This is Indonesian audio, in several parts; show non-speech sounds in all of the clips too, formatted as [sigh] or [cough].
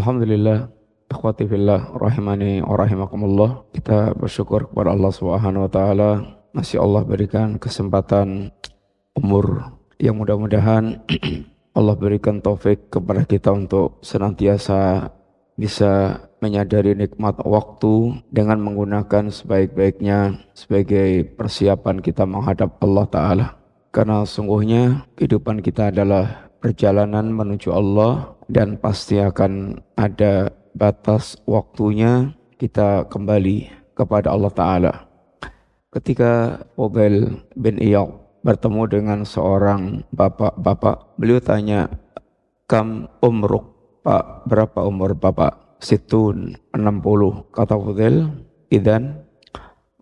Alhamdulillah, ikhwati fillah, rahimani wa rahimakumullah. Kita bersyukur kepada Allah Subhanahu wa taala masih Allah berikan kesempatan umur yang mudah-mudahan [clears throat] Allah berikan taufik kepada kita untuk senantiasa bisa menyadari nikmat waktu dengan menggunakan sebaik-baiknya sebagai persiapan kita menghadap Allah Ta'ala. Karena sungguhnya kehidupan kita adalah perjalanan menuju Allah dan pasti akan ada batas waktunya kita kembali kepada Allah Ta'ala. Ketika Pobel bin Iyad bertemu dengan seorang bapak-bapak, beliau tanya, Kam umruk, Pak, berapa umur Bapak? Situn 60. Kata Fudel, Idan,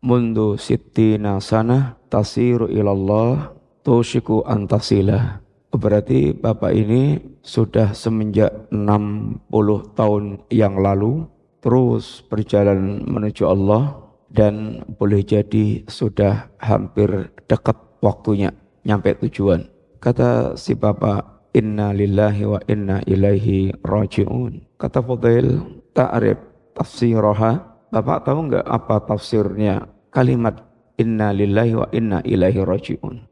mundu sittina sana tasiru ilallah tushiku antasilah. Berarti Bapak ini sudah semenjak 60 tahun yang lalu terus berjalan menuju Allah dan boleh jadi sudah hampir dekat waktunya nyampe tujuan. Kata si Bapak, Inna lillahi wa inna ilaihi raji'un. Kata Fudail, ta'rif tafsiraha. Bapak tahu nggak apa tafsirnya kalimat Inna lillahi wa inna ilaihi raji'un.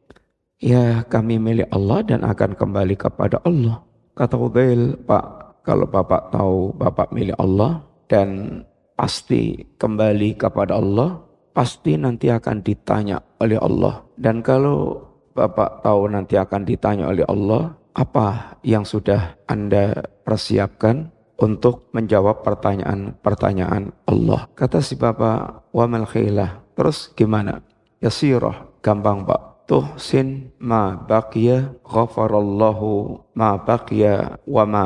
Ya kami milik Allah dan akan kembali kepada Allah. Kata Udail, Pak, kalau Bapak tahu Bapak milik Allah dan pasti kembali kepada Allah, pasti nanti akan ditanya oleh Allah. Dan kalau Bapak tahu nanti akan ditanya oleh Allah, apa yang sudah Anda persiapkan untuk menjawab pertanyaan-pertanyaan Allah. Kata si Bapak, wa. Terus gimana? Yasirah, gampang Pak tuhsin ma baqiya ghafarallahu ma baqiya wa ma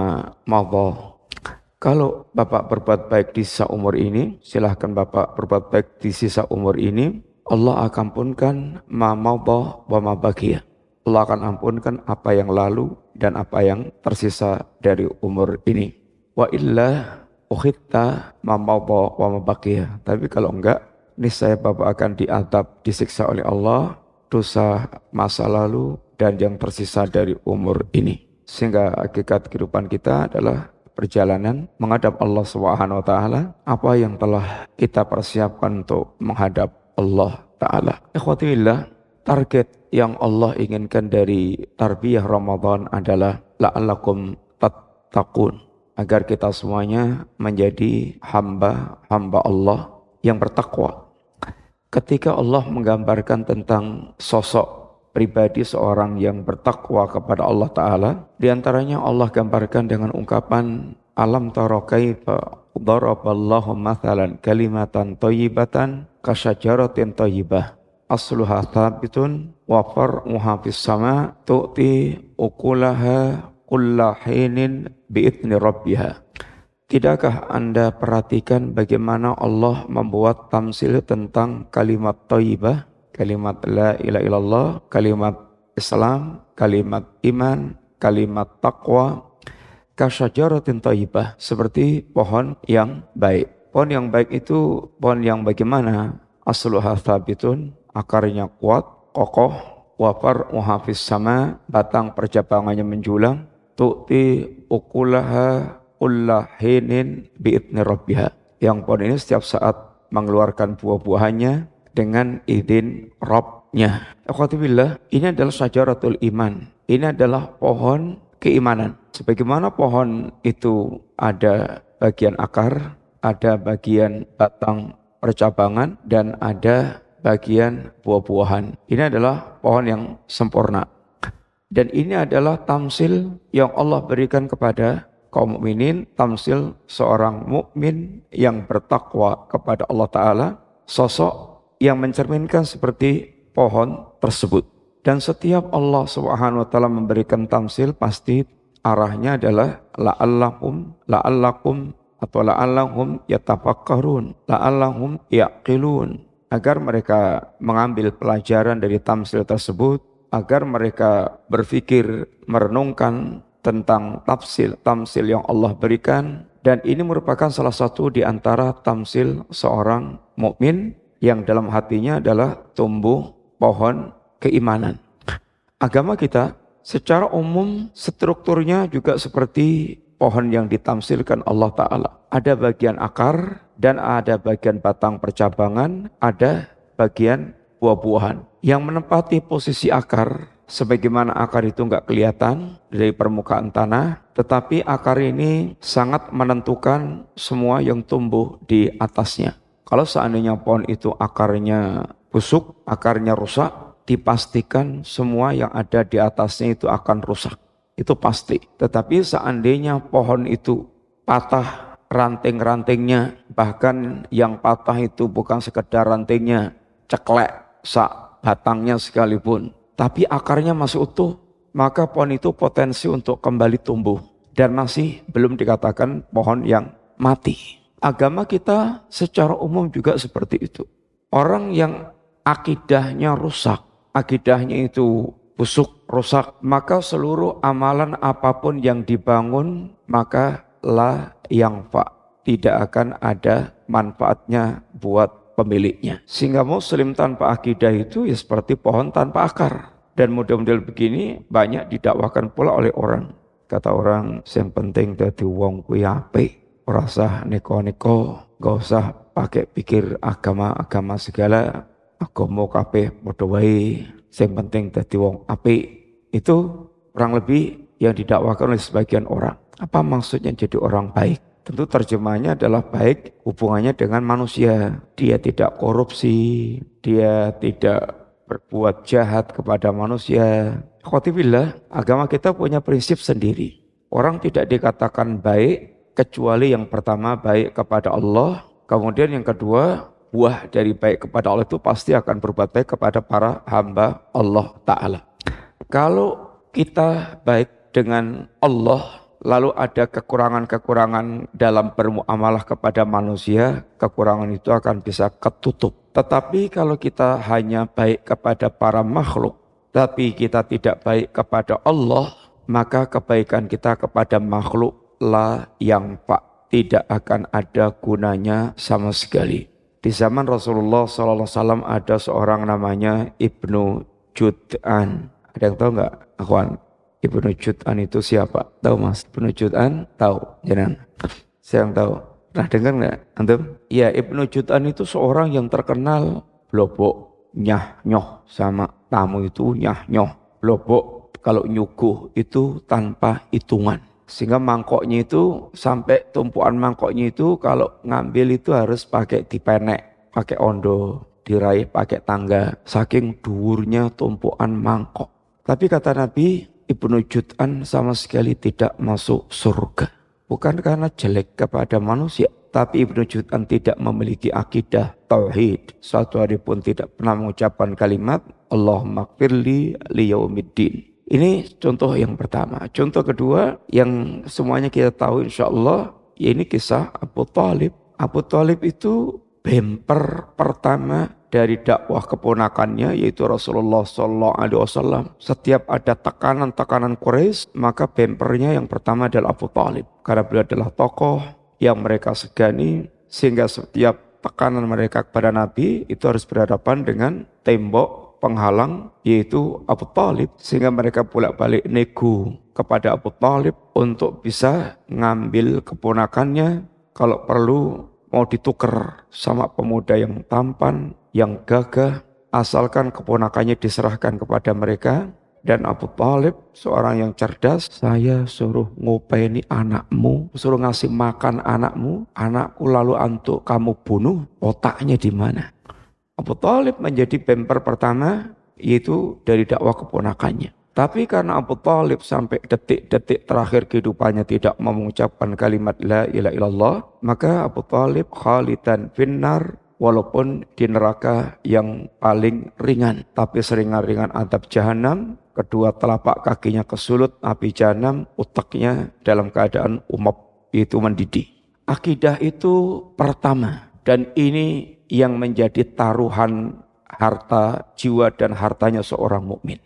madha. Kalau Bapak berbuat baik di sisa umur ini, silahkan Bapak berbuat baik di sisa umur ini, Allah akan ampunkan ma madha wa ma baqiya. Allah akan ampunkan apa yang lalu dan apa yang tersisa dari umur ini. Wa illa ukhitta ma madha wa ma baqiya. Tapi kalau enggak, niscaya Bapak akan diadab, disiksa oleh Allah dosa masa lalu dan yang tersisa dari umur ini. Sehingga hakikat kehidupan kita adalah perjalanan menghadap Allah Subhanahu wa taala, apa yang telah kita persiapkan untuk menghadap Allah taala. Ikhwatillah, target yang Allah inginkan dari tarbiyah Ramadan adalah la'allakum tattaqun agar kita semuanya menjadi hamba-hamba Allah yang bertakwa Ketika Allah menggambarkan tentang sosok pribadi seorang yang bertakwa kepada Allah Ta'ala, di antaranya Allah gambarkan dengan ungkapan Alam tara kaifa daraballahu mathalan kalimatan thayyibatan kasyajaratin thayyibah asluha thabitun wa far'uha sama tu'ti ukulaha kullahinin bi'idni rabbiha Tidakkah Anda perhatikan bagaimana Allah membuat tamsil tentang kalimat taibah, kalimat la ilaha illallah, kalimat Islam, kalimat iman, kalimat taqwa, kasyajaratin taibah, seperti pohon yang baik. Pohon yang baik itu pohon yang bagaimana? Asluha thabitun, akarnya kuat, kokoh, wafar muhafiz sama, batang percabangannya menjulang, tu'ti ukulaha kulla hinin bi'idni rabbiha. Yang pohon ini setiap saat mengeluarkan buah-buahannya dengan izin Rabbnya. Akhwatibillah, ini adalah syajaratul iman. Ini adalah pohon keimanan. Sebagaimana pohon itu ada bagian akar, ada bagian batang percabangan, dan ada bagian buah-buahan. Ini adalah pohon yang sempurna. Dan ini adalah tamsil yang Allah berikan kepada kaum mukminin tamsil seorang mukmin yang bertakwa kepada Allah taala sosok yang mencerminkan seperti pohon tersebut. Dan setiap Allah Subhanahu wa taala memberikan tamsil pasti arahnya adalah la'allahum la'allakum atau la'allahum yatafakkarun la'allahum yaqilun. Agar mereka mengambil pelajaran dari tamsil tersebut agar mereka berpikir merenungkan tentang tafsil tamsil yang Allah berikan dan ini merupakan salah satu di antara tamsil seorang mukmin yang dalam hatinya adalah tumbuh pohon keimanan. Agama kita secara umum strukturnya juga seperti pohon yang ditamsilkan Allah Ta'ala. Ada bagian akar dan ada bagian batang percabangan, ada bagian buah-buahan. Yang menempati posisi akar, sebagaimana akar itu nggak kelihatan dari permukaan tanah, tetapi akar ini sangat menentukan semua yang tumbuh di atasnya. Kalau seandainya pohon itu akarnya busuk, akarnya rusak, dipastikan semua yang ada di atasnya itu akan rusak. Itu pasti. Tetapi seandainya pohon itu patah ranting-rantingnya, bahkan yang patah itu bukan sekedar rantingnya, ceklek, sak batangnya sekalipun, tapi akarnya masih utuh, maka pohon itu potensi untuk kembali tumbuh dan masih belum dikatakan pohon yang mati. Agama kita secara umum juga seperti itu. Orang yang akidahnya rusak, akidahnya itu busuk, rusak, maka seluruh amalan apa pun yang dibangun, maka la yang fa tidak akan ada manfaatnya buat pemiliknya. Sehingga muslim tanpa akidah itu ya seperti pohon tanpa akar. Dan model-model begini banyak didakwakan pula oleh orang. Kata orang, yang penting dari wong kuwi apik, ora usah neko-neko, gak usah pakai pikir agama-agama segala, agama kabeh padha wae. Yang penting dari wong apik. Itu kurang lebih yang didakwakan oleh sebagian orang. Apa maksudnya jadi orang baik? Tentu terjemahnya adalah baik hubungannya dengan manusia. Dia tidak korupsi, dia tidak berbuat jahat kepada manusia. Khotibillah, agama kita punya prinsip sendiri. Orang tidak dikatakan baik kecuali yang pertama baik kepada Allah, kemudian yang kedua buah dari baik kepada Allah itu pasti akan berbuat baik kepada para hamba Allah Ta'ala. Kalau kita baik dengan Allah, lalu ada kekurangan-kekurangan dalam bermuamalah kepada manusia, kekurangan itu akan bisa ketutup. Tetapi kalau kita hanya baik kepada para makhluk, tapi kita tidak baik kepada Allah, maka kebaikan kita kepada makhluk lah yang pak tidak akan ada gunanya sama sekali. Di zaman Rasulullah SAW ada seorang namanya Ibnu Jud'an. Ada yang tahu nggak, akhwan? Ibnu Jud'an itu siapa? Tahu mas? Ibnu Jud'an tahu, jangan. Saya yang tahu. Nah dengar nggak antum? Ya Ibnu Jud'an itu seorang yang terkenal blobok, nyah nyoh sama tamu itu nyah nyoh. Blobok kalau nyuguh itu tanpa hitungan. Sehingga mangkoknya itu sampai tumpuan mangkoknya itu kalau ngambil itu harus pakai dipenek, pakai ondo, diraih pakai tangga. Saking dhuwurnya tumpuan mangkok. Tapi kata Nabi, Ibnu Jud'an sama sekali tidak masuk surga. Bukan karena jelek kepada manusia, tapi Ibnu Jud'an tidak memiliki akidah tauhid. Suatu hari pun tidak pernah mengucapkan kalimat Allah makfirli liyaumiddin. Ini contoh yang pertama. Contoh kedua yang semuanya kita tahu insya Allah, ya ini kisah Abu Talib. Abu Talib itu bemper pertama dari dakwah keponakannya yaitu Rasulullah Sallallahu Alaihi Wasallam. Setiap ada tekanan-tekanan Quraisy maka bempernya yang pertama adalah Abu Talib karena beliau adalah tokoh yang mereka segani sehingga setiap tekanan mereka kepada Nabi itu harus berhadapan dengan tembok penghalang yaitu Abu Talib sehingga mereka bolak-balik nego kepada Abu Talib untuk bisa ngambil keponakannya kalau perlu mau ditukar sama pemuda yang tampan yang gagah asalkan keponakannya diserahkan kepada mereka. Dan Abu Talib seorang yang cerdas saya suruh ngopeni anakmu suruh ngasih makan anakmu. Anakku lalu antuk kamu bunuh otaknya di mana? Abu Talib menjadi bemper pertama yaitu dari dakwah keponakannya. Tapi karena Abu Talib sampai detik-detik terakhir kehidupannya tidak mengucapkan kalimat la ilaha illallah maka Abu Talib khalidan finnar walaupun di neraka yang paling ringan. Tapi seringan-ringan adab jahanam, kedua telapak kakinya kesulut api jahanam, utaknya dalam keadaan umap itu mendidih. Akidah itu pertama dan ini yang menjadi taruhan harta jiwa dan hartanya seorang mukmin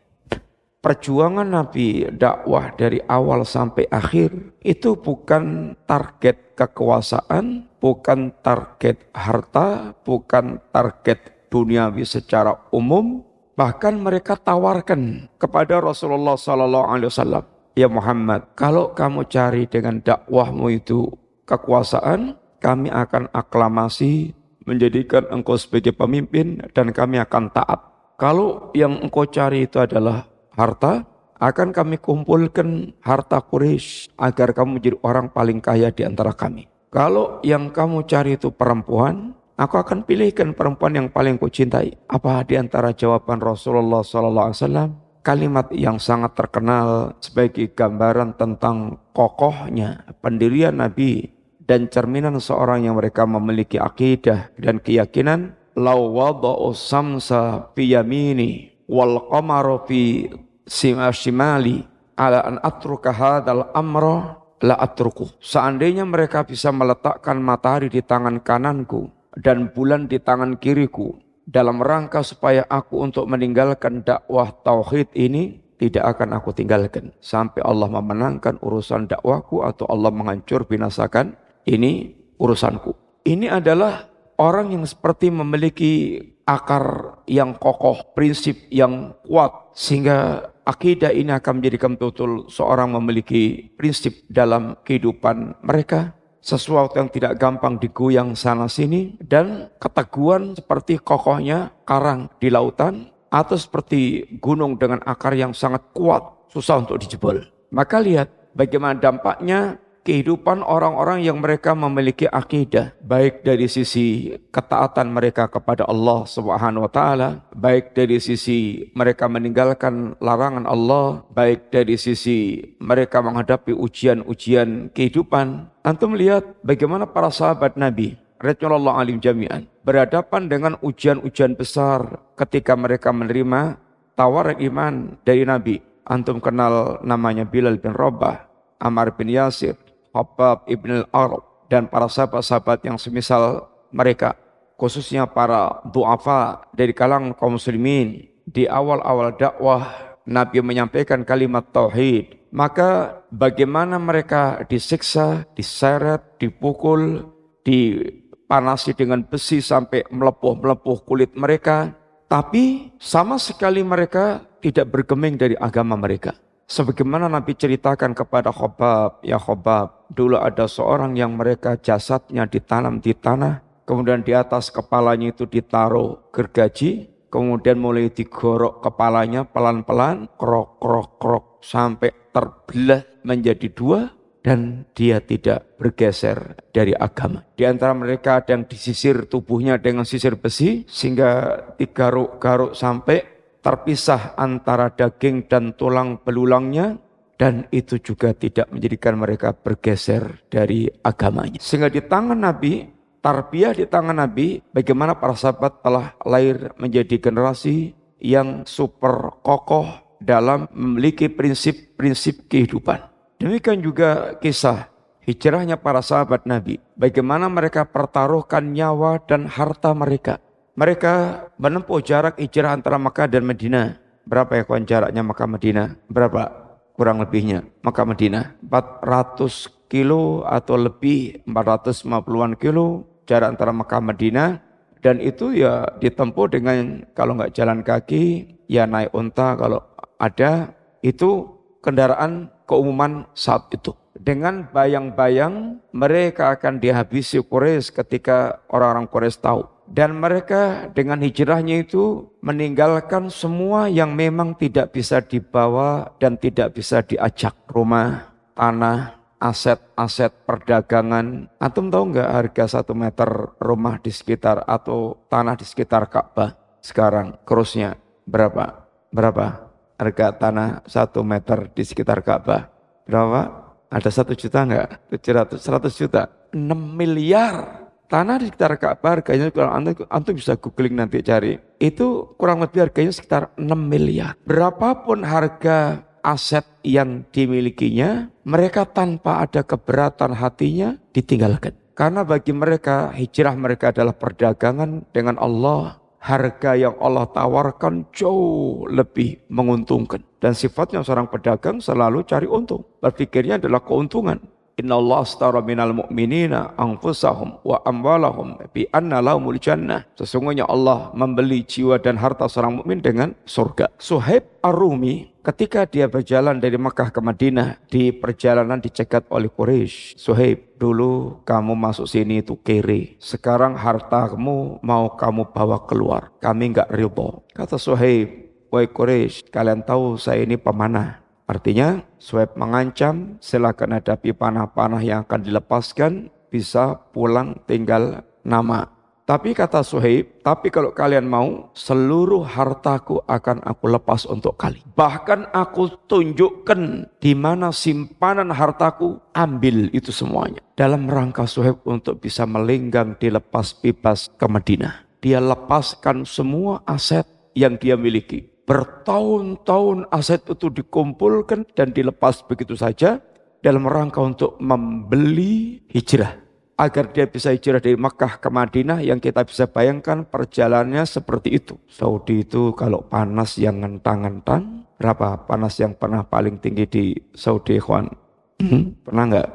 perjuangan Nabi dakwah dari awal sampai akhir itu bukan target kekuasaan, bukan target harta, bukan target duniawi secara umum, bahkan mereka tawarkan kepada Rasulullah sallallahu alaihi wasallam Ya Muhammad, kalau kamu cari dengan dakwahmu itu kekuasaan, kami akan aklamasi menjadikan engkau sebagai pemimpin dan kami akan taat. Kalau yang engkau cari itu adalah harta, akan kami kumpulkan harta Quraisy agar kamu menjadi orang paling kaya di antara kami. Kalau yang kamu cari itu perempuan, aku akan pilihkan perempuan yang paling ku cintai. Apa di antara jawaban Rasulullah SAW? Kalimat yang sangat terkenal sebagai gambaran tentang kokohnya pendirian Nabi dan cerminan seorang yang mereka memiliki akidah dan keyakinan lau wada'u samsa fi yamini wal qamaru fi shimali ala an atruka hadal amra la atruku. Seandainya mereka bisa meletakkan matahari di tangan kananku dan bulan di tangan kiriku dalam rangka supaya aku untuk meninggalkan dakwah tauhid ini tidak akan aku tinggalkan sampai Allah memenangkan urusan dakwahku atau Allah menghancur binasakan ini urusanku. Ini adalah orang yang seperti memiliki akar yang kokoh, prinsip yang kuat sehingga akidah ini akan menjadikan betul seorang memiliki prinsip dalam kehidupan mereka sesuatu yang tidak gampang digoyang sana sini dan keteguhan seperti kokohnya karang di lautan atau seperti gunung dengan akar yang sangat kuat susah untuk dijebol. Maka lihat bagaimana dampaknya kehidupan orang-orang yang mereka memiliki akidah baik dari sisi ketaatan mereka kepada Allah Subhanahu wa taala baik dari sisi mereka meninggalkan larangan Allah baik dari sisi mereka menghadapi ujian-ujian kehidupan. Antum melihat bagaimana para sahabat Nabi radhiyallahu alim jami'an berhadapan dengan ujian-ujian besar ketika mereka menerima tawaran iman dari Nabi. Antum kenal namanya Bilal bin Rabah Amar bin Yasir Habab ibn al-Arab dan para sahabat-sahabat yang semisal mereka khususnya para duafa dari kalangan kaum muslimin. Di awal-awal dakwah Nabi menyampaikan kalimat tauhid. Maka bagaimana mereka disiksa, diseret, dipukul, dipanasi dengan besi sampai melepuh-melepuh kulit mereka. Tapi sama sekali mereka tidak bergeming dari agama mereka. Sebagaimana Nabi ceritakan kepada Khobab, ya Khobab, dulu ada seorang yang mereka jasadnya ditanam di tanah, kemudian di atas kepalanya itu ditaruh gergaji, kemudian mulai digorok kepalanya pelan-pelan, krok, krok, krok, sampai terbelah menjadi dua, dan dia tidak bergeser dari agama. Di antara mereka ada yang disisir tubuhnya dengan sisir besi, sehingga digaruk-garuk sampai terpisah antara daging dan tulang belulangnya dan itu juga tidak menjadikan mereka bergeser dari agamanya. Sehingga di tangan Nabi, tarbiyah di tangan Nabi, bagaimana para sahabat telah lahir menjadi generasi yang super kokoh dalam memiliki prinsip-prinsip kehidupan. Demikian juga kisah hijrahnya para sahabat Nabi. Bagaimana mereka pertaruhkan nyawa dan harta mereka mereka menempuh jarak hijrah antara Makkah dan Madinah. Berapa ya kawan jaraknya Makkah Madinah? Berapa? Kurang lebihnya. Makkah Madinah. 400 kilo atau lebih 450-an kilo jarak antara Makkah Madinah. Dan itu ya ditempuh dengan kalau nggak jalan kaki, ya naik unta kalau ada. Itu kendaraan keumuman saat itu. Dengan bayang-bayang mereka akan dihabisi Quraisy ketika orang-orang Quraisy tahu dan mereka dengan hijrahnya itu meninggalkan semua yang memang tidak bisa dibawa dan tidak bisa diajak. Rumah, tanah, aset-aset perdagangan. Antum tahu nggak harga satu meter rumah di sekitar atau tanah di sekitar Ka'bah sekarang kurusnya berapa? Berapa? Harga tanah satu meter di sekitar Ka'bah. Berapa? Ada satu juta nggak? 700, 100 juta. 6 miliar Tanah di sekitar Ka'bah harganya kalau antum, antum bisa googling nanti cari. Itu kurang lebih harganya sekitar 6 miliar. Berapapun harga aset yang dimilikinya, mereka tanpa ada keberatan hatinya ditinggalkan. Karena bagi mereka hijrah mereka adalah perdagangan dengan Allah. Harga yang Allah tawarkan jauh lebih menguntungkan. Dan sifatnya seorang pedagang selalu cari untung. Berpikirnya adalah keuntungan. Inna Allah astara minal mu'minina anfusahum wa amwalahum bi anna lahumul jannah. Sesungguhnya Allah membeli jiwa dan harta seorang mukmin dengan surga. Suhaib Ar-Rumi ketika dia berjalan dari Mekah ke Madinah di perjalanan dicegat oleh Quraisy. Suhaib, dulu kamu masuk sini itu kiri. Sekarang hartamu mau kamu bawa keluar. Kami enggak ridho. Kata Suhaib, wahai Quraisy, kalian tahu saya ini pemanah. Artinya Suhaib mengancam silakan hadapi panah-panah yang akan dilepaskan bisa pulang tinggal nama. Tapi kata Suhaib, tapi kalau kalian mau, seluruh hartaku akan aku lepas untuk kalian. Bahkan aku tunjukkan di mana simpanan hartaku, ambil itu semuanya. Dalam rangka Suhaib untuk bisa melinggang dilepas bebas ke Madinah. Dia lepaskan semua aset yang dia miliki bertahun-tahun aset itu dikumpulkan dan dilepas begitu saja dalam rangka untuk membeli hijrah. Agar dia bisa hijrah dari Makkah ke Madinah yang kita bisa bayangkan perjalanannya seperti itu. Saudi itu kalau panas yang ngentang-ngentang, berapa panas yang pernah paling tinggi di Saudi, Ikhwan? Hmm? Pernah nggak?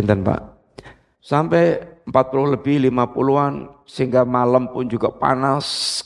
Intan Pak? Sampai 40 lebih 50-an, sehingga malam pun juga panas,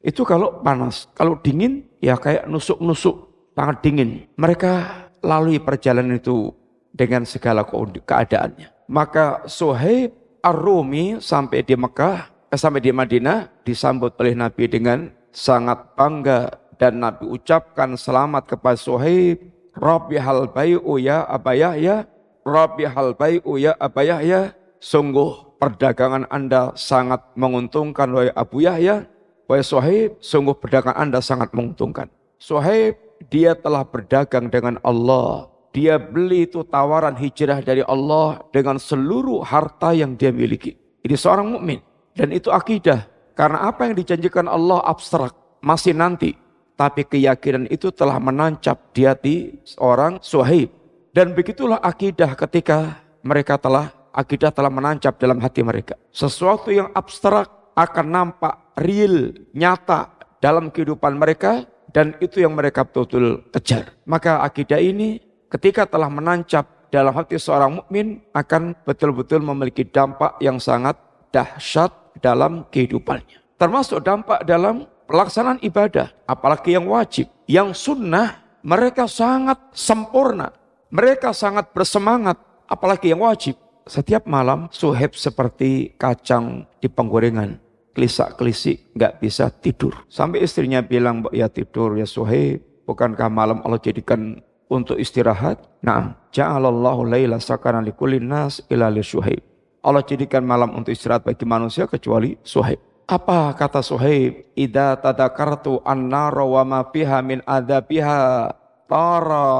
itu kalau panas, kalau dingin ya kayak nusuk-nusuk, sangat dingin. Mereka lalui perjalanan itu dengan segala keadaannya. Maka Suhaib Ar-Rumi sampai di Mekah, eh, sampai di Madinah disambut oleh Nabi dengan sangat bangga dan Nabi ucapkan selamat kepada Suhaib, Rabbi hal bayu ya abayah ya, Rabbi hal bayu ya abayah ya, sungguh perdagangan Anda sangat menguntungkan wahai Abu Yahya, Wahai Suhaib, sungguh perdagangan Anda sangat menguntungkan. Suhaib, dia telah berdagang dengan Allah. Dia beli itu tawaran hijrah dari Allah dengan seluruh harta yang dia miliki. Ini seorang mukmin dan itu akidah. Karena apa yang dijanjikan Allah abstrak, masih nanti. Tapi keyakinan itu telah menancap di hati seorang suhaib. Dan begitulah akidah ketika mereka telah, akidah telah menancap dalam hati mereka. Sesuatu yang abstrak akan nampak real, nyata dalam kehidupan mereka dan itu yang mereka betul-betul kejar. Maka akidah ini ketika telah menancap dalam hati seorang mukmin akan betul-betul memiliki dampak yang sangat dahsyat dalam kehidupannya. Termasuk dampak dalam pelaksanaan ibadah, apalagi yang wajib. Yang sunnah mereka sangat sempurna, mereka sangat bersemangat, apalagi yang wajib. Setiap malam suheb seperti kacang di penggorengan. Kelisak-kelisik, nggak bisa tidur. Sampai istrinya bilang, ya tidur ya suheb. Bukankah malam Allah jadikan untuk istirahat? Nah, ja'alallahu layla sakana likulin nas ila suhaib. Allah jadikan malam untuk istirahat bagi manusia kecuali suhaib. Apa kata Suhaib? Ida tadakartu annara wa ma fiha min adabiha tara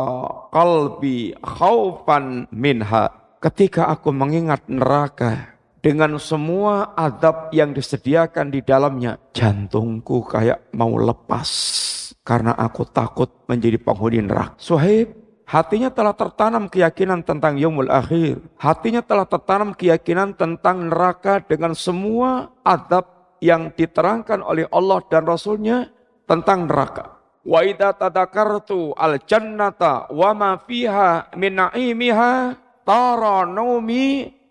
qalbi khaufan minha ketika aku mengingat neraka dengan semua adab yang disediakan di dalamnya, jantungku kayak mau lepas karena aku takut menjadi penghuni neraka. Suhaib, hatinya telah tertanam keyakinan tentang yaumul akhir. Hatinya telah tertanam keyakinan tentang neraka dengan semua adab yang diterangkan oleh Allah dan Rasulnya tentang neraka. Wa idza tadakartu al jannata wa ma fiha min naimiha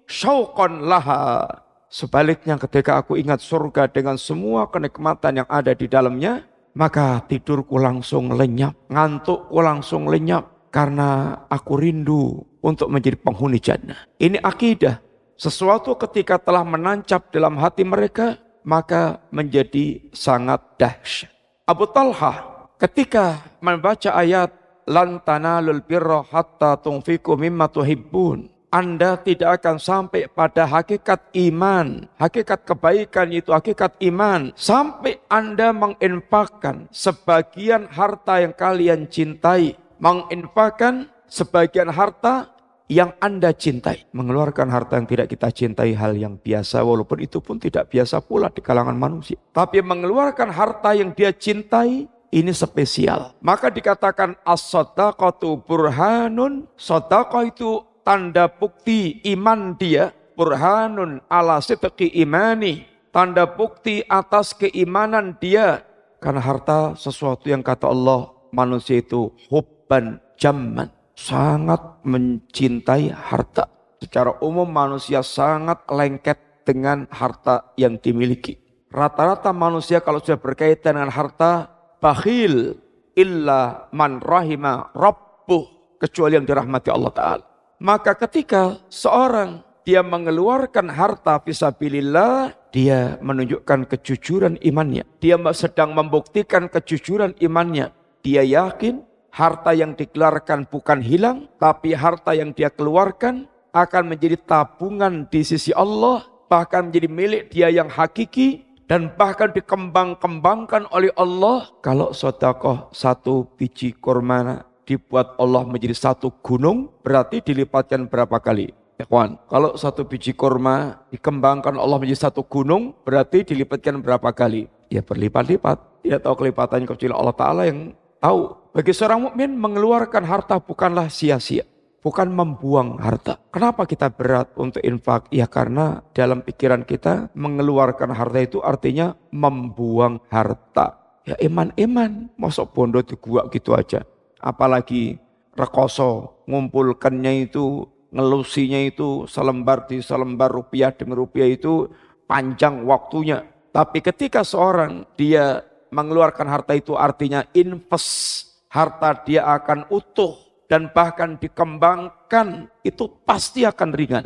syauqan laha. Sebaliknya ketika aku ingat surga dengan semua kenikmatan yang ada di dalamnya, maka tidurku langsung lenyap, ngantukku langsung lenyap karena aku rindu untuk menjadi penghuni jannah. Ini akidah. Sesuatu ketika telah menancap dalam hati mereka, maka menjadi sangat dahsyat. Abu Talha ketika membaca ayat lan tanalul birra hatta tunfiku mimma tuhibbun. Anda tidak akan sampai pada hakikat iman. Hakikat kebaikan itu hakikat iman. Sampai Anda menginfakkan sebagian harta yang kalian cintai. Menginfakkan sebagian harta yang Anda cintai. Mengeluarkan harta yang tidak kita cintai hal yang biasa walaupun itu pun tidak biasa pula di kalangan manusia. Tapi mengeluarkan harta yang dia cintai ini spesial. Maka dikatakan as-sadaqatu burhanun. Sadaqah itu tanda bukti iman dia. Burhanun ala sidqi imani. Tanda bukti atas keimanan dia. Karena harta sesuatu yang kata Allah manusia itu hubban jamman. sangat mencintai harta. Secara umum manusia sangat lengket dengan harta yang dimiliki. Rata-rata manusia kalau sudah berkaitan dengan harta, bakhil illa man rahima rabbuh. Kecuali yang dirahmati Allah Ta'ala. Maka ketika seorang dia mengeluarkan harta fisabilillah, dia menunjukkan kejujuran imannya. Dia sedang membuktikan kejujuran imannya. Dia yakin harta yang dikeluarkan bukan hilang, tapi harta yang dia keluarkan akan menjadi tabungan di sisi Allah, bahkan menjadi milik dia yang hakiki, dan bahkan dikembang-kembangkan oleh Allah. Kalau sodakoh satu biji kurma dibuat Allah menjadi satu gunung, berarti dilipatkan berapa kali? Ikhwan, kalau satu biji kurma dikembangkan Allah menjadi satu gunung, berarti dilipatkan berapa kali? Ya berlipat-lipat. Tidak tahu kelipatannya kecuali Allah Ta'ala yang tahu. Bagi seorang mukmin mengeluarkan harta bukanlah sia-sia bukan membuang harta. Kenapa kita berat untuk infak? Ya karena dalam pikiran kita mengeluarkan harta itu artinya membuang harta. Ya iman-iman, masuk bondo di gua gitu aja. Apalagi rekoso, ngumpulkannya itu, ngelusinya itu selembar di selembar rupiah demi rupiah itu panjang waktunya. Tapi ketika seorang dia mengeluarkan harta itu artinya invest harta dia akan utuh dan bahkan dikembangkan itu pasti akan ringan.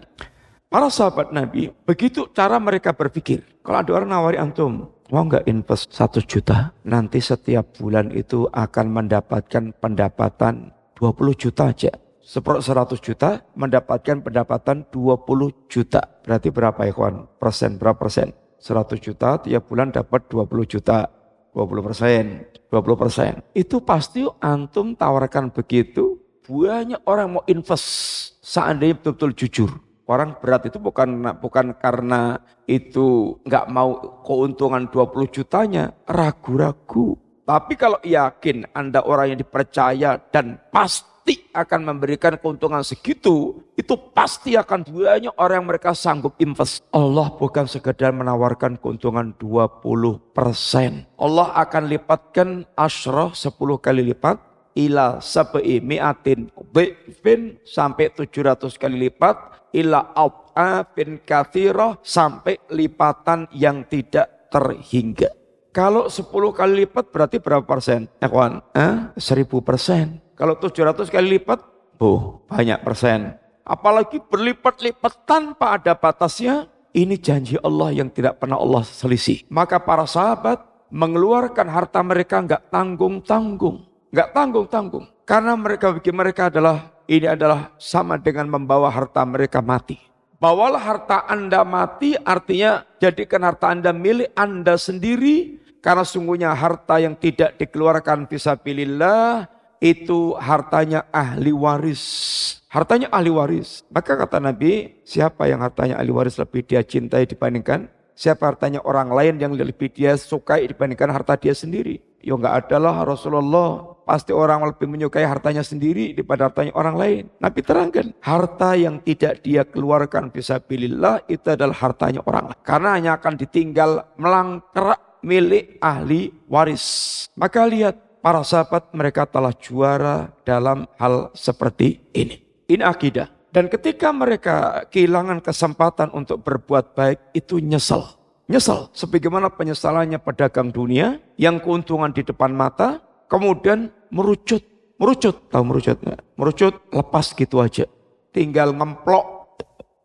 Para sahabat Nabi, begitu cara mereka berpikir. Kalau ada orang nawari antum, mau nggak invest satu juta? Nanti setiap bulan itu akan mendapatkan pendapatan 20 juta aja. Seperti 100 juta mendapatkan pendapatan 20 juta. Berarti berapa ya? Persen, berapa persen? 100 juta tiap bulan dapat 20 juta. 20 persen, 20 persen. Itu pasti antum tawarkan begitu, banyak orang mau invest seandainya betul-betul jujur. Orang berat itu bukan bukan karena itu nggak mau keuntungan 20 jutanya, ragu-ragu. Tapi kalau yakin Anda orang yang dipercaya dan pasti akan memberikan keuntungan segitu, itu pasti akan banyak orang yang mereka sanggup invest. Allah bukan sekedar menawarkan keuntungan 20%. Allah akan lipatkan asroh 10 kali lipat, ila sabai mi'atin sampai 700 kali lipat, ila bin kathiroh sampai lipatan yang tidak terhingga. Kalau 10 kali lipat berarti berapa persen? Kawan, eh? 1000 persen. Kalau 700 kali lipat, oh banyak persen. Apalagi berlipat-lipat tanpa ada batasnya, ini janji Allah yang tidak pernah Allah selisih. Maka para sahabat mengeluarkan harta mereka nggak tanggung-tanggung. Nggak tanggung-tanggung. Karena mereka bagi mereka adalah, ini adalah sama dengan membawa harta mereka mati. Bawalah harta Anda mati artinya jadikan harta Anda milik Anda sendiri. Karena sungguhnya harta yang tidak dikeluarkan visabilillah itu hartanya ahli waris. Hartanya ahli waris. Maka kata Nabi, siapa yang hartanya ahli waris lebih dia cintai dibandingkan siapa hartanya orang lain yang lebih dia sukai dibandingkan harta dia sendiri. Ya enggak adalah Rasulullah. Pasti orang lebih menyukai hartanya sendiri daripada hartanya orang lain. Nabi terangkan, harta yang tidak dia keluarkan bisa pilihlah itu adalah hartanya orang lain. Karena hanya akan ditinggal melangkrak milik ahli waris. Maka lihat para sahabat mereka telah juara dalam hal seperti ini. Ini akidah. Dan ketika mereka kehilangan kesempatan untuk berbuat baik, itu nyesel. Nyesel. Sebagaimana penyesalannya pedagang dunia yang keuntungan di depan mata, kemudian merucut. Merucut. Tahu merucut nggak? Merucut lepas gitu aja. Tinggal ngemplok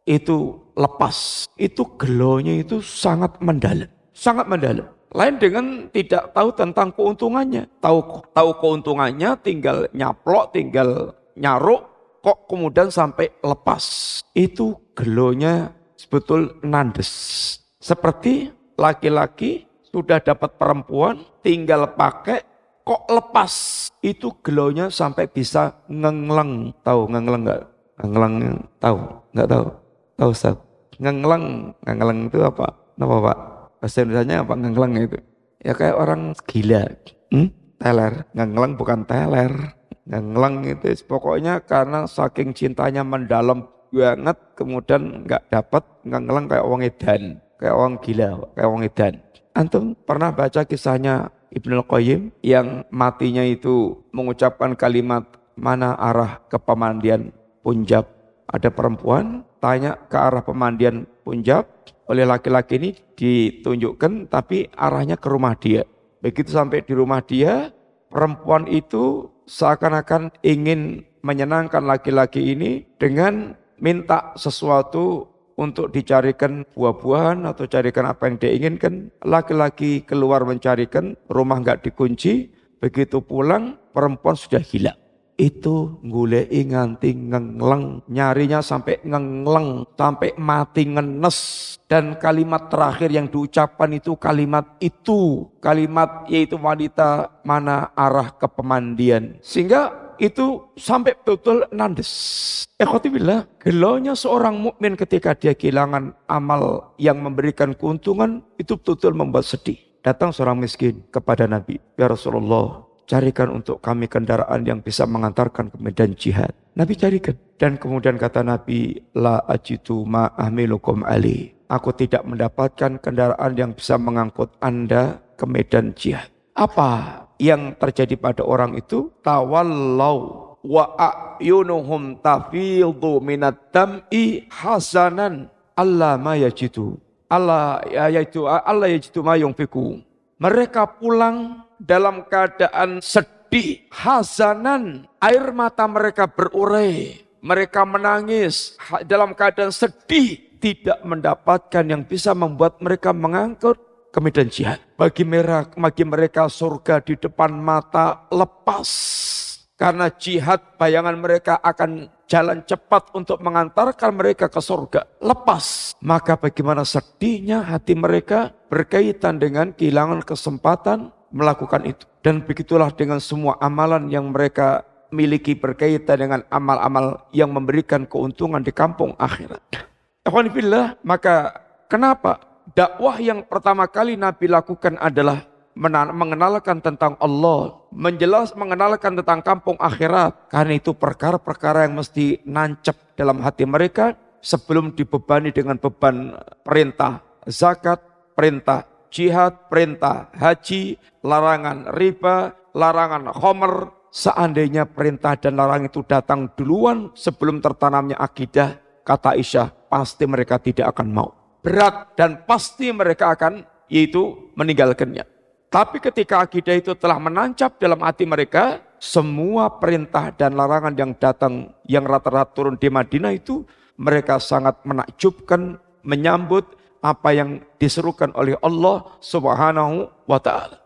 itu lepas. Itu gelonya itu sangat mendalam. Sangat mendalam. Lain dengan tidak tahu tentang keuntungannya. Tahu tahu keuntungannya tinggal nyaplok, tinggal nyaruk, kok kemudian sampai lepas. Itu gelonya sebetul nandes. Seperti laki-laki sudah dapat perempuan, tinggal pakai, kok lepas. Itu gelonya sampai bisa ngengleng. Tahu ngengleng enggak? Ngengleng tahu? Enggak tahu? Tahu Ustaz? Ngengleng, ngengleng itu apa? Apa Pak? bahasa Indonesia apa ngengleng itu ya kayak orang gila hmm? teler ngengleng bukan teler ngengleng itu pokoknya karena saking cintanya mendalam banget kemudian nggak dapat ngengleng kayak orang edan kayak orang gila kayak orang edan antum pernah baca kisahnya Ibnu Qayyim yang matinya itu mengucapkan kalimat mana arah ke pemandian Punjab. Ada perempuan tanya ke arah pemandian Punjab, oleh laki-laki ini ditunjukkan tapi arahnya ke rumah dia. Begitu sampai di rumah dia, perempuan itu seakan-akan ingin menyenangkan laki-laki ini dengan minta sesuatu untuk dicarikan buah-buahan atau carikan apa yang dia inginkan. Laki-laki keluar mencarikan, rumah nggak dikunci, begitu pulang perempuan sudah hilang itu ngulei nganti ngengleng, nyarinya sampai ngengleng, sampai mati ngenes. Dan kalimat terakhir yang diucapkan itu kalimat itu, kalimat yaitu wanita mana arah ke pemandian. Sehingga itu sampai betul nandes. Ekhotibillah, gelonya seorang mukmin ketika dia kehilangan amal yang memberikan keuntungan, itu betul-betul membuat sedih. Datang seorang miskin kepada Nabi, Ya Rasulullah, carikan untuk kami kendaraan yang bisa mengantarkan ke medan jihad. Nabi carikan. Dan kemudian kata Nabi, La ajitu ma'ahmilukum ali. Aku tidak mendapatkan kendaraan yang bisa mengangkut Anda ke medan jihad. Apa yang terjadi pada orang itu? Tawallau wa a'yunuhum tafildu minat dam'i hasanan Allah ma yajidu. Allah yaitu Allah yajidu ma yungfiku. Mereka pulang dalam keadaan sedih, hazanan, air mata mereka berurai, mereka menangis dalam keadaan sedih, tidak mendapatkan yang bisa membuat mereka mengangkut ke medan jihad. Bagi mereka, bagi mereka surga di depan mata lepas. Karena jihad bayangan mereka akan jalan cepat untuk mengantarkan mereka ke surga. Lepas. Maka bagaimana sedihnya hati mereka berkaitan dengan kehilangan kesempatan melakukan itu. Dan begitulah dengan semua amalan yang mereka miliki berkaitan dengan amal-amal yang memberikan keuntungan di kampung akhirat. Alhamdulillah, maka kenapa dakwah yang pertama kali Nabi lakukan adalah mengenalkan tentang Allah, menjelas mengenalkan tentang kampung akhirat. Karena itu perkara-perkara yang mesti nancep dalam hati mereka sebelum dibebani dengan beban perintah zakat, perintah jihad, perintah haji, larangan riba, larangan homer, seandainya perintah dan larangan itu datang duluan sebelum tertanamnya akidah, kata Aisyah, pasti mereka tidak akan mau. Berat dan pasti mereka akan yaitu meninggalkannya. Tapi ketika akidah itu telah menancap dalam hati mereka, semua perintah dan larangan yang datang, yang rata-rata turun di Madinah itu, mereka sangat menakjubkan, menyambut, apa yang diserukan oleh Allah Subhanahu wa taala.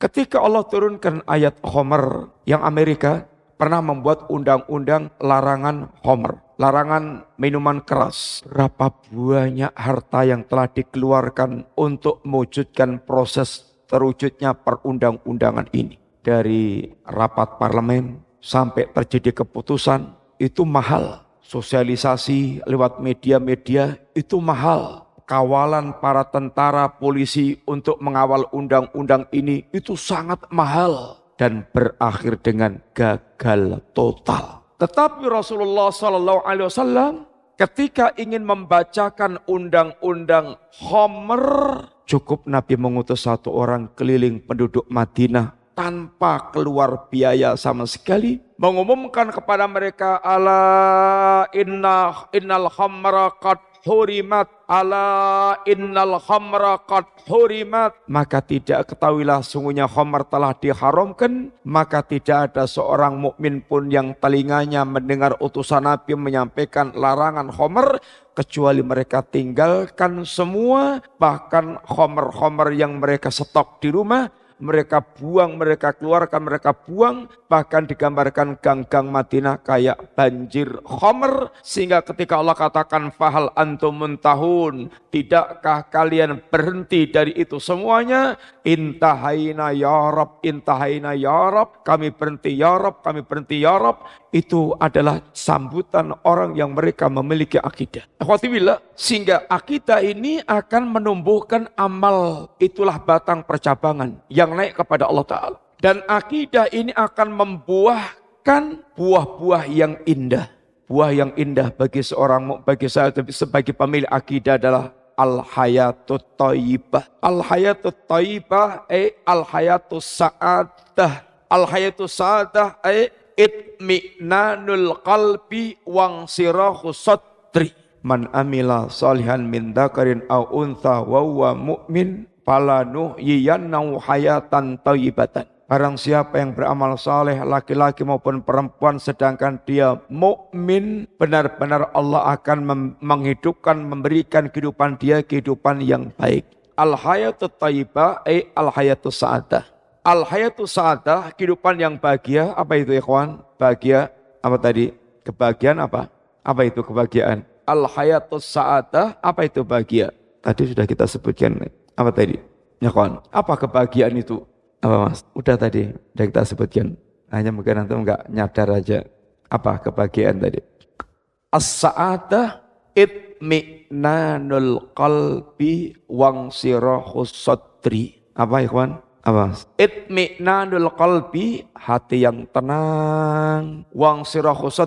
Ketika Allah turunkan ayat Homer yang Amerika pernah membuat undang-undang larangan Homer, larangan minuman keras. Berapa banyak harta yang telah dikeluarkan untuk mewujudkan proses terwujudnya perundang-undangan ini. Dari rapat parlemen sampai terjadi keputusan itu mahal. Sosialisasi lewat media-media itu mahal kawalan para tentara polisi untuk mengawal undang-undang ini itu sangat mahal dan berakhir dengan gagal total. Tetapi Rasulullah Sallallahu Alaihi Wasallam ketika ingin membacakan undang-undang Homer, cukup Nabi mengutus satu orang keliling penduduk Madinah tanpa keluar biaya sama sekali mengumumkan kepada mereka ala inna innal khamra qad hurimat ala innal khamra qad hurimat. Maka tidak ketahuilah sungguhnya khamar telah diharamkan. Maka tidak ada seorang mukmin pun yang telinganya mendengar utusan Nabi menyampaikan larangan khamar kecuali mereka tinggalkan semua bahkan khamar-khamar yang mereka stok di rumah mereka buang, mereka keluarkan, mereka buang. Bahkan digambarkan gang-gang Madinah kayak banjir khomer. Sehingga ketika Allah katakan fahal antum muntahun. Tidakkah kalian berhenti dari itu semuanya? Intahaina ya Rab, intahaina ya Rab. Kami berhenti ya Rab, kami berhenti ya Rab itu adalah sambutan orang yang mereka memiliki akidah. Akhwatillah, sehingga akidah ini akan menumbuhkan amal. Itulah batang percabangan yang naik kepada Allah Ta'ala. Dan akidah ini akan membuahkan buah-buah yang indah. Buah yang indah bagi seorang bagi saya sebagai pemilik akidah adalah al hayatut taibah. Al hayatut taibah eh al hayatus sa'adah. Al hayatus sa'adah eh itmi'nanul qalbi wang sirahu sadri. Man amila salihan min dakarin au untha wa mu'min fala nuhyiyannahu hayatan thayyibatan. Barang siapa yang beramal saleh laki-laki maupun perempuan sedangkan dia mukmin benar-benar Allah akan menghidupkan memberikan kehidupan dia kehidupan yang baik. Al hayatu thayyibah ay al hayatu sa'adah. Al hayatu sa'adah kehidupan yang bahagia apa itu ikhwan? Bahagia apa tadi? Kebahagiaan apa? Apa itu kebahagiaan? Al hayatu sa'adah apa itu bahagia? Tadi sudah kita sebutkan apa tadi? Ya kawan, apa kebahagiaan itu? Apa mas? Udah tadi, udah kita sebutkan. Hanya mungkin nanti enggak nyadar aja. Apa kebahagiaan tadi? As-sa'adah itmi'nanul qalbi wang sirahus sadri. Apa ikhwan? Apa? Itmi'nanul qalbi, hati yang tenang. Wang sirahus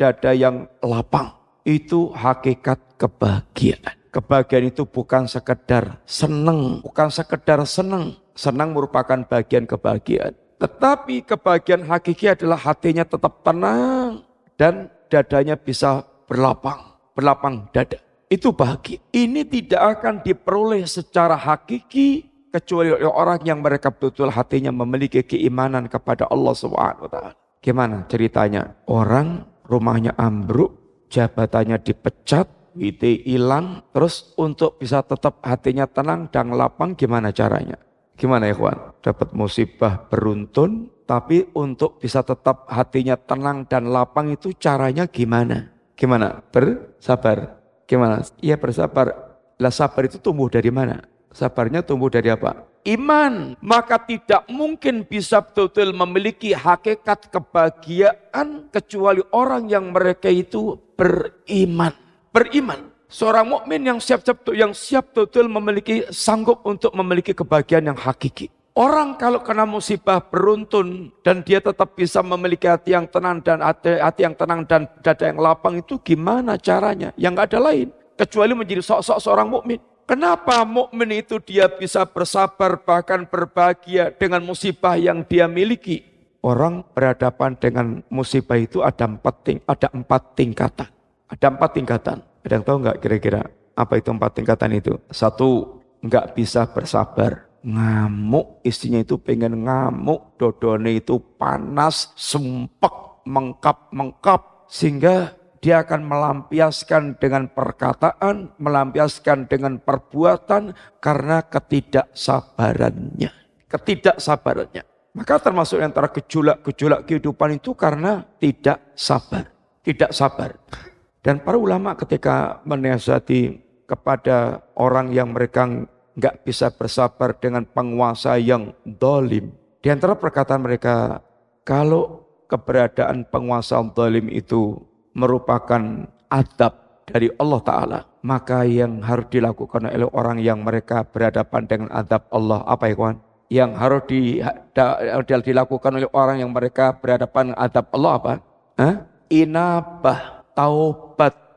dada yang lapang. Itu hakikat kebahagiaan. Kebahagiaan itu bukan sekedar senang, bukan sekedar senang. Senang merupakan bagian kebahagiaan. Tetapi kebahagiaan hakiki adalah hatinya tetap tenang dan dadanya bisa berlapang, berlapang dada. Itu bahagia. Ini tidak akan diperoleh secara hakiki kecuali oleh orang yang mereka betul hatinya memiliki keimanan kepada Allah taala. Gimana ceritanya? Orang rumahnya ambruk, jabatannya dipecat, WT hilang, terus untuk bisa tetap hatinya tenang dan lapang gimana caranya? Gimana ya? Dapat musibah beruntun, tapi untuk bisa tetap hatinya tenang dan lapang itu caranya gimana? Gimana? Bersabar. Gimana? Iya bersabar. Lah sabar itu tumbuh dari mana? Sabarnya tumbuh dari apa? Iman. Maka tidak mungkin bisa betul-betul memiliki hakikat kebahagiaan kecuali orang yang mereka itu beriman beriman. Seorang mukmin yang siap-siap yang siap betul memiliki sanggup untuk memiliki kebahagiaan yang hakiki. Orang kalau kena musibah beruntun dan dia tetap bisa memiliki hati yang tenang dan hati, hati yang tenang dan dada yang lapang itu gimana caranya? Yang nggak ada lain kecuali menjadi sok-sok seorang mukmin. Kenapa mukmin itu dia bisa bersabar bahkan berbahagia dengan musibah yang dia miliki? Orang berhadapan dengan musibah itu ada empat, ting ada empat tingkatan. Ada empat tingkatan. Ada yang tahu nggak kira-kira apa itu empat tingkatan itu? Satu, nggak bisa bersabar. Ngamuk, istrinya itu pengen ngamuk, dodone itu panas, sumpek, mengkap-mengkap. Sehingga dia akan melampiaskan dengan perkataan, melampiaskan dengan perbuatan karena ketidaksabarannya. Ketidaksabarannya. Maka termasuk antara gejolak-gejolak kehidupan itu karena tidak sabar. Tidak sabar. Dan para ulama ketika menasihati kepada orang yang mereka nggak bisa bersabar dengan penguasa yang dolim. Di antara perkataan mereka, kalau keberadaan penguasa dolim itu merupakan adab dari Allah Ta'ala, maka yang harus dilakukan oleh orang yang mereka berhadapan dengan adab Allah, apa ya kawan? Yang harus di, da, dilakukan oleh orang yang mereka berhadapan adab Allah apa? Hah? Inabah taubat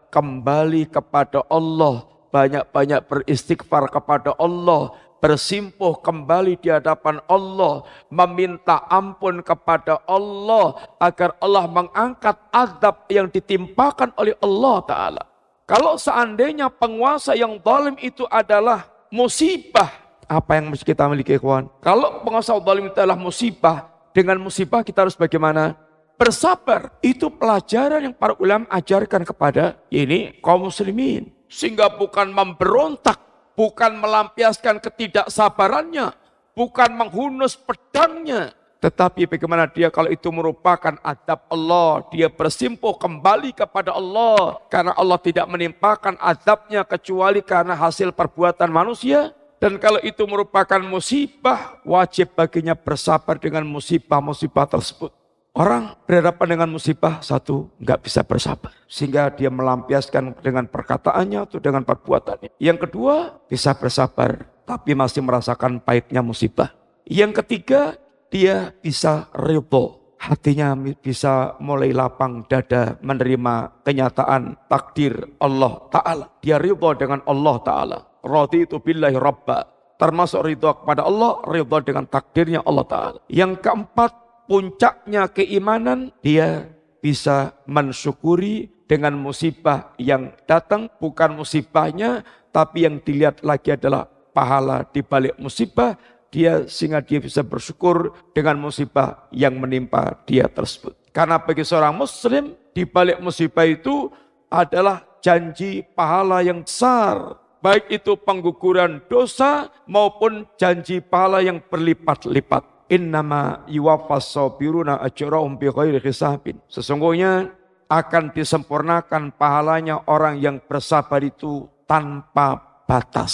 kembali kepada Allah, banyak-banyak beristighfar kepada Allah, bersimpuh kembali di hadapan Allah, meminta ampun kepada Allah agar Allah mengangkat azab yang ditimpakan oleh Allah Ta'ala. Kalau seandainya penguasa yang zalim itu adalah musibah, apa yang kita miliki kawan? Kalau penguasa zalim itu adalah musibah, dengan musibah kita harus bagaimana? Bersabar itu pelajaran yang para ulama ajarkan kepada ini kaum muslimin. Sehingga bukan memberontak, bukan melampiaskan ketidaksabarannya, bukan menghunus pedangnya. Tetapi bagaimana dia kalau itu merupakan adab Allah, dia bersimpuh kembali kepada Allah. Karena Allah tidak menimpakan adabnya kecuali karena hasil perbuatan manusia. Dan kalau itu merupakan musibah, wajib baginya bersabar dengan musibah-musibah tersebut. Orang berhadapan dengan musibah satu nggak bisa bersabar. Sehingga dia melampiaskan dengan perkataannya atau dengan perbuatannya. Yang kedua bisa bersabar tapi masih merasakan pahitnya musibah. Yang ketiga dia bisa ridho. Hatinya bisa mulai lapang dada menerima kenyataan takdir Allah Ta'ala. Dia ridho dengan Allah Ta'ala. Rodi itu billahi rabba. Termasuk ridho kepada Allah, ridho dengan takdirnya Allah Ta'ala. Yang keempat puncaknya keimanan, dia bisa mensyukuri dengan musibah yang datang, bukan musibahnya, tapi yang dilihat lagi adalah pahala di balik musibah, dia sehingga dia bisa bersyukur dengan musibah yang menimpa dia tersebut. Karena bagi seorang muslim, di balik musibah itu adalah janji pahala yang besar. Baik itu pengguguran dosa maupun janji pahala yang berlipat-lipat. Innama yuwaffas sabiruna ajrahum bighairi hisabin. Sesungguhnya akan disempurnakan pahalanya orang yang bersabar itu tanpa batas.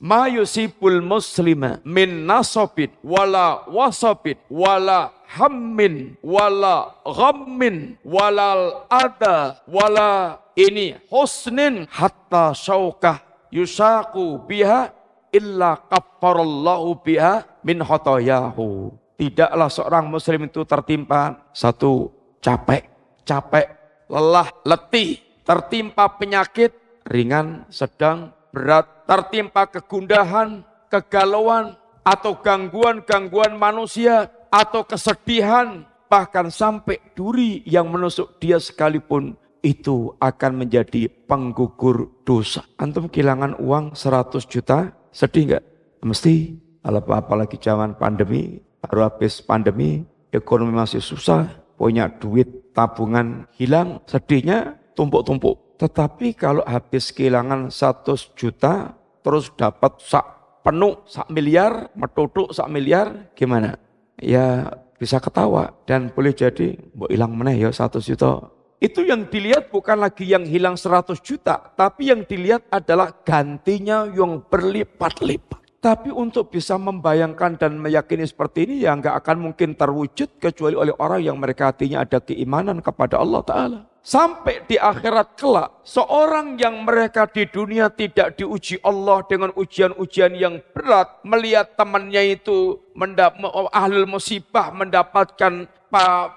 Ma yusibul muslima min nasobin wala wasabin wala hammin wala ghammin walal ada wala ini husnin hatta syaukah yusaku biha illa kafarallahu biha min khotoyahu. Tidaklah seorang muslim itu tertimpa satu capek, capek, lelah, letih, tertimpa penyakit ringan, sedang, berat, tertimpa kegundahan, kegalauan, atau gangguan-gangguan manusia, atau kesedihan, bahkan sampai duri yang menusuk dia sekalipun itu akan menjadi penggugur dosa. Antum kehilangan uang 100 juta, sedih nggak? Mesti. Apalagi zaman pandemi, baru habis pandemi, ekonomi masih susah, punya duit tabungan hilang, sedihnya tumpuk-tumpuk. Tetapi kalau habis kehilangan 100 juta, terus dapat sak penuh, sak miliar, metutuk sak miliar, gimana? Ya bisa ketawa dan boleh jadi, mau hilang meneh ya 100 juta, itu yang dilihat bukan lagi yang hilang 100 juta, tapi yang dilihat adalah gantinya yang berlipat-lipat. Tapi untuk bisa membayangkan dan meyakini seperti ini ya nggak akan mungkin terwujud kecuali oleh orang yang mereka hatinya ada keimanan kepada Allah Ta'ala. Sampai di akhirat kelak, seorang yang mereka di dunia tidak diuji Allah dengan ujian-ujian yang berat, melihat temannya itu ahlul musibah mendapatkan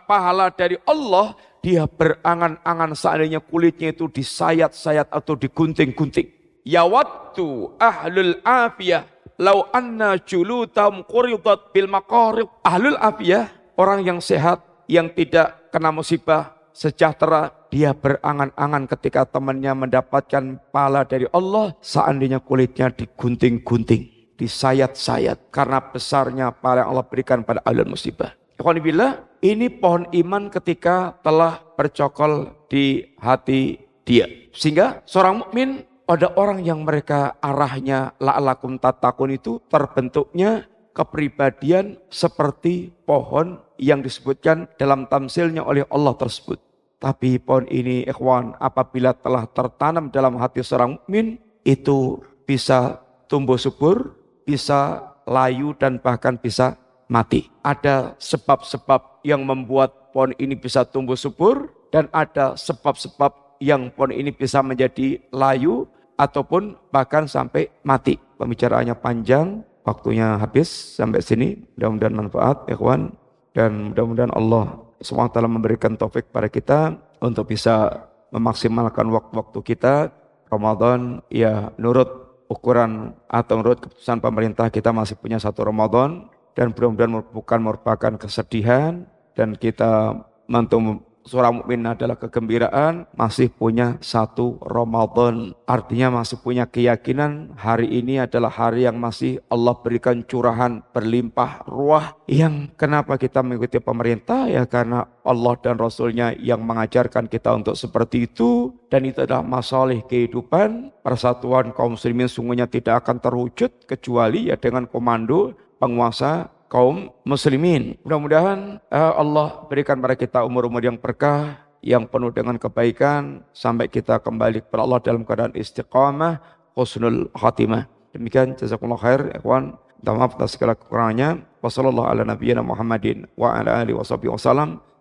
pahala dari Allah, dia berangan-angan seandainya kulitnya itu disayat-sayat atau digunting-gunting. Ya waktu ahlul afiyah lau anna julutam quridat bil maqarib. Ahlul afiyah, orang yang sehat, yang tidak kena musibah, sejahtera, dia berangan-angan ketika temannya mendapatkan pala dari Allah, seandainya kulitnya digunting-gunting, disayat-sayat, karena besarnya pala yang Allah berikan pada ahlul musibah. Ikhwanillah, ini pohon iman ketika telah bercokol di hati dia. Sehingga seorang mukmin ada orang yang mereka arahnya la'alakum tatakun itu terbentuknya kepribadian seperti pohon yang disebutkan dalam tamsilnya oleh Allah tersebut. Tapi pohon ini ikhwan apabila telah tertanam dalam hati seorang mukmin itu bisa tumbuh subur, bisa layu dan bahkan bisa mati. Ada sebab-sebab yang membuat pohon ini bisa tumbuh subur dan ada sebab-sebab yang pohon ini bisa menjadi layu ataupun bahkan sampai mati. Pembicaraannya panjang, waktunya habis sampai sini. Mudah-mudahan manfaat, ikhwan. Dan mudah-mudahan Allah SWT memberikan taufik pada kita untuk bisa memaksimalkan waktu-waktu kita. Ramadan ya nurut ukuran atau menurut keputusan pemerintah kita masih punya satu Ramadan dan mudah-mudahan bukan merupakan kesedihan. Dan kita untuk seorang mukmin adalah kegembiraan masih punya satu Ramadan. Artinya masih punya keyakinan hari ini adalah hari yang masih Allah berikan curahan berlimpah ruah. Yang kenapa kita mengikuti pemerintah? Ya karena Allah dan Rasulnya yang mengajarkan kita untuk seperti itu. Dan itu adalah masalah kehidupan. Persatuan kaum muslimin sungguhnya tidak akan terwujud kecuali ya dengan komando penguasa kaum muslimin. Mudah-mudahan uh, Allah berikan pada kita umur-umur yang berkah, yang penuh dengan kebaikan, sampai kita kembali kepada Allah dalam keadaan istiqamah, husnul khatimah. Demikian jazakumullah khair, ikhwan. Minta maaf atas segala kekurangannya. Wassallallahu ala nabiyyina Muhammadin wa ala alihi.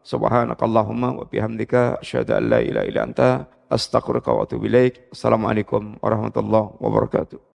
Subhanakallahumma wa bihamdika an la ilaha anta wa atubu ilaik. Assalamualaikum warahmatullahi wabarakatuh.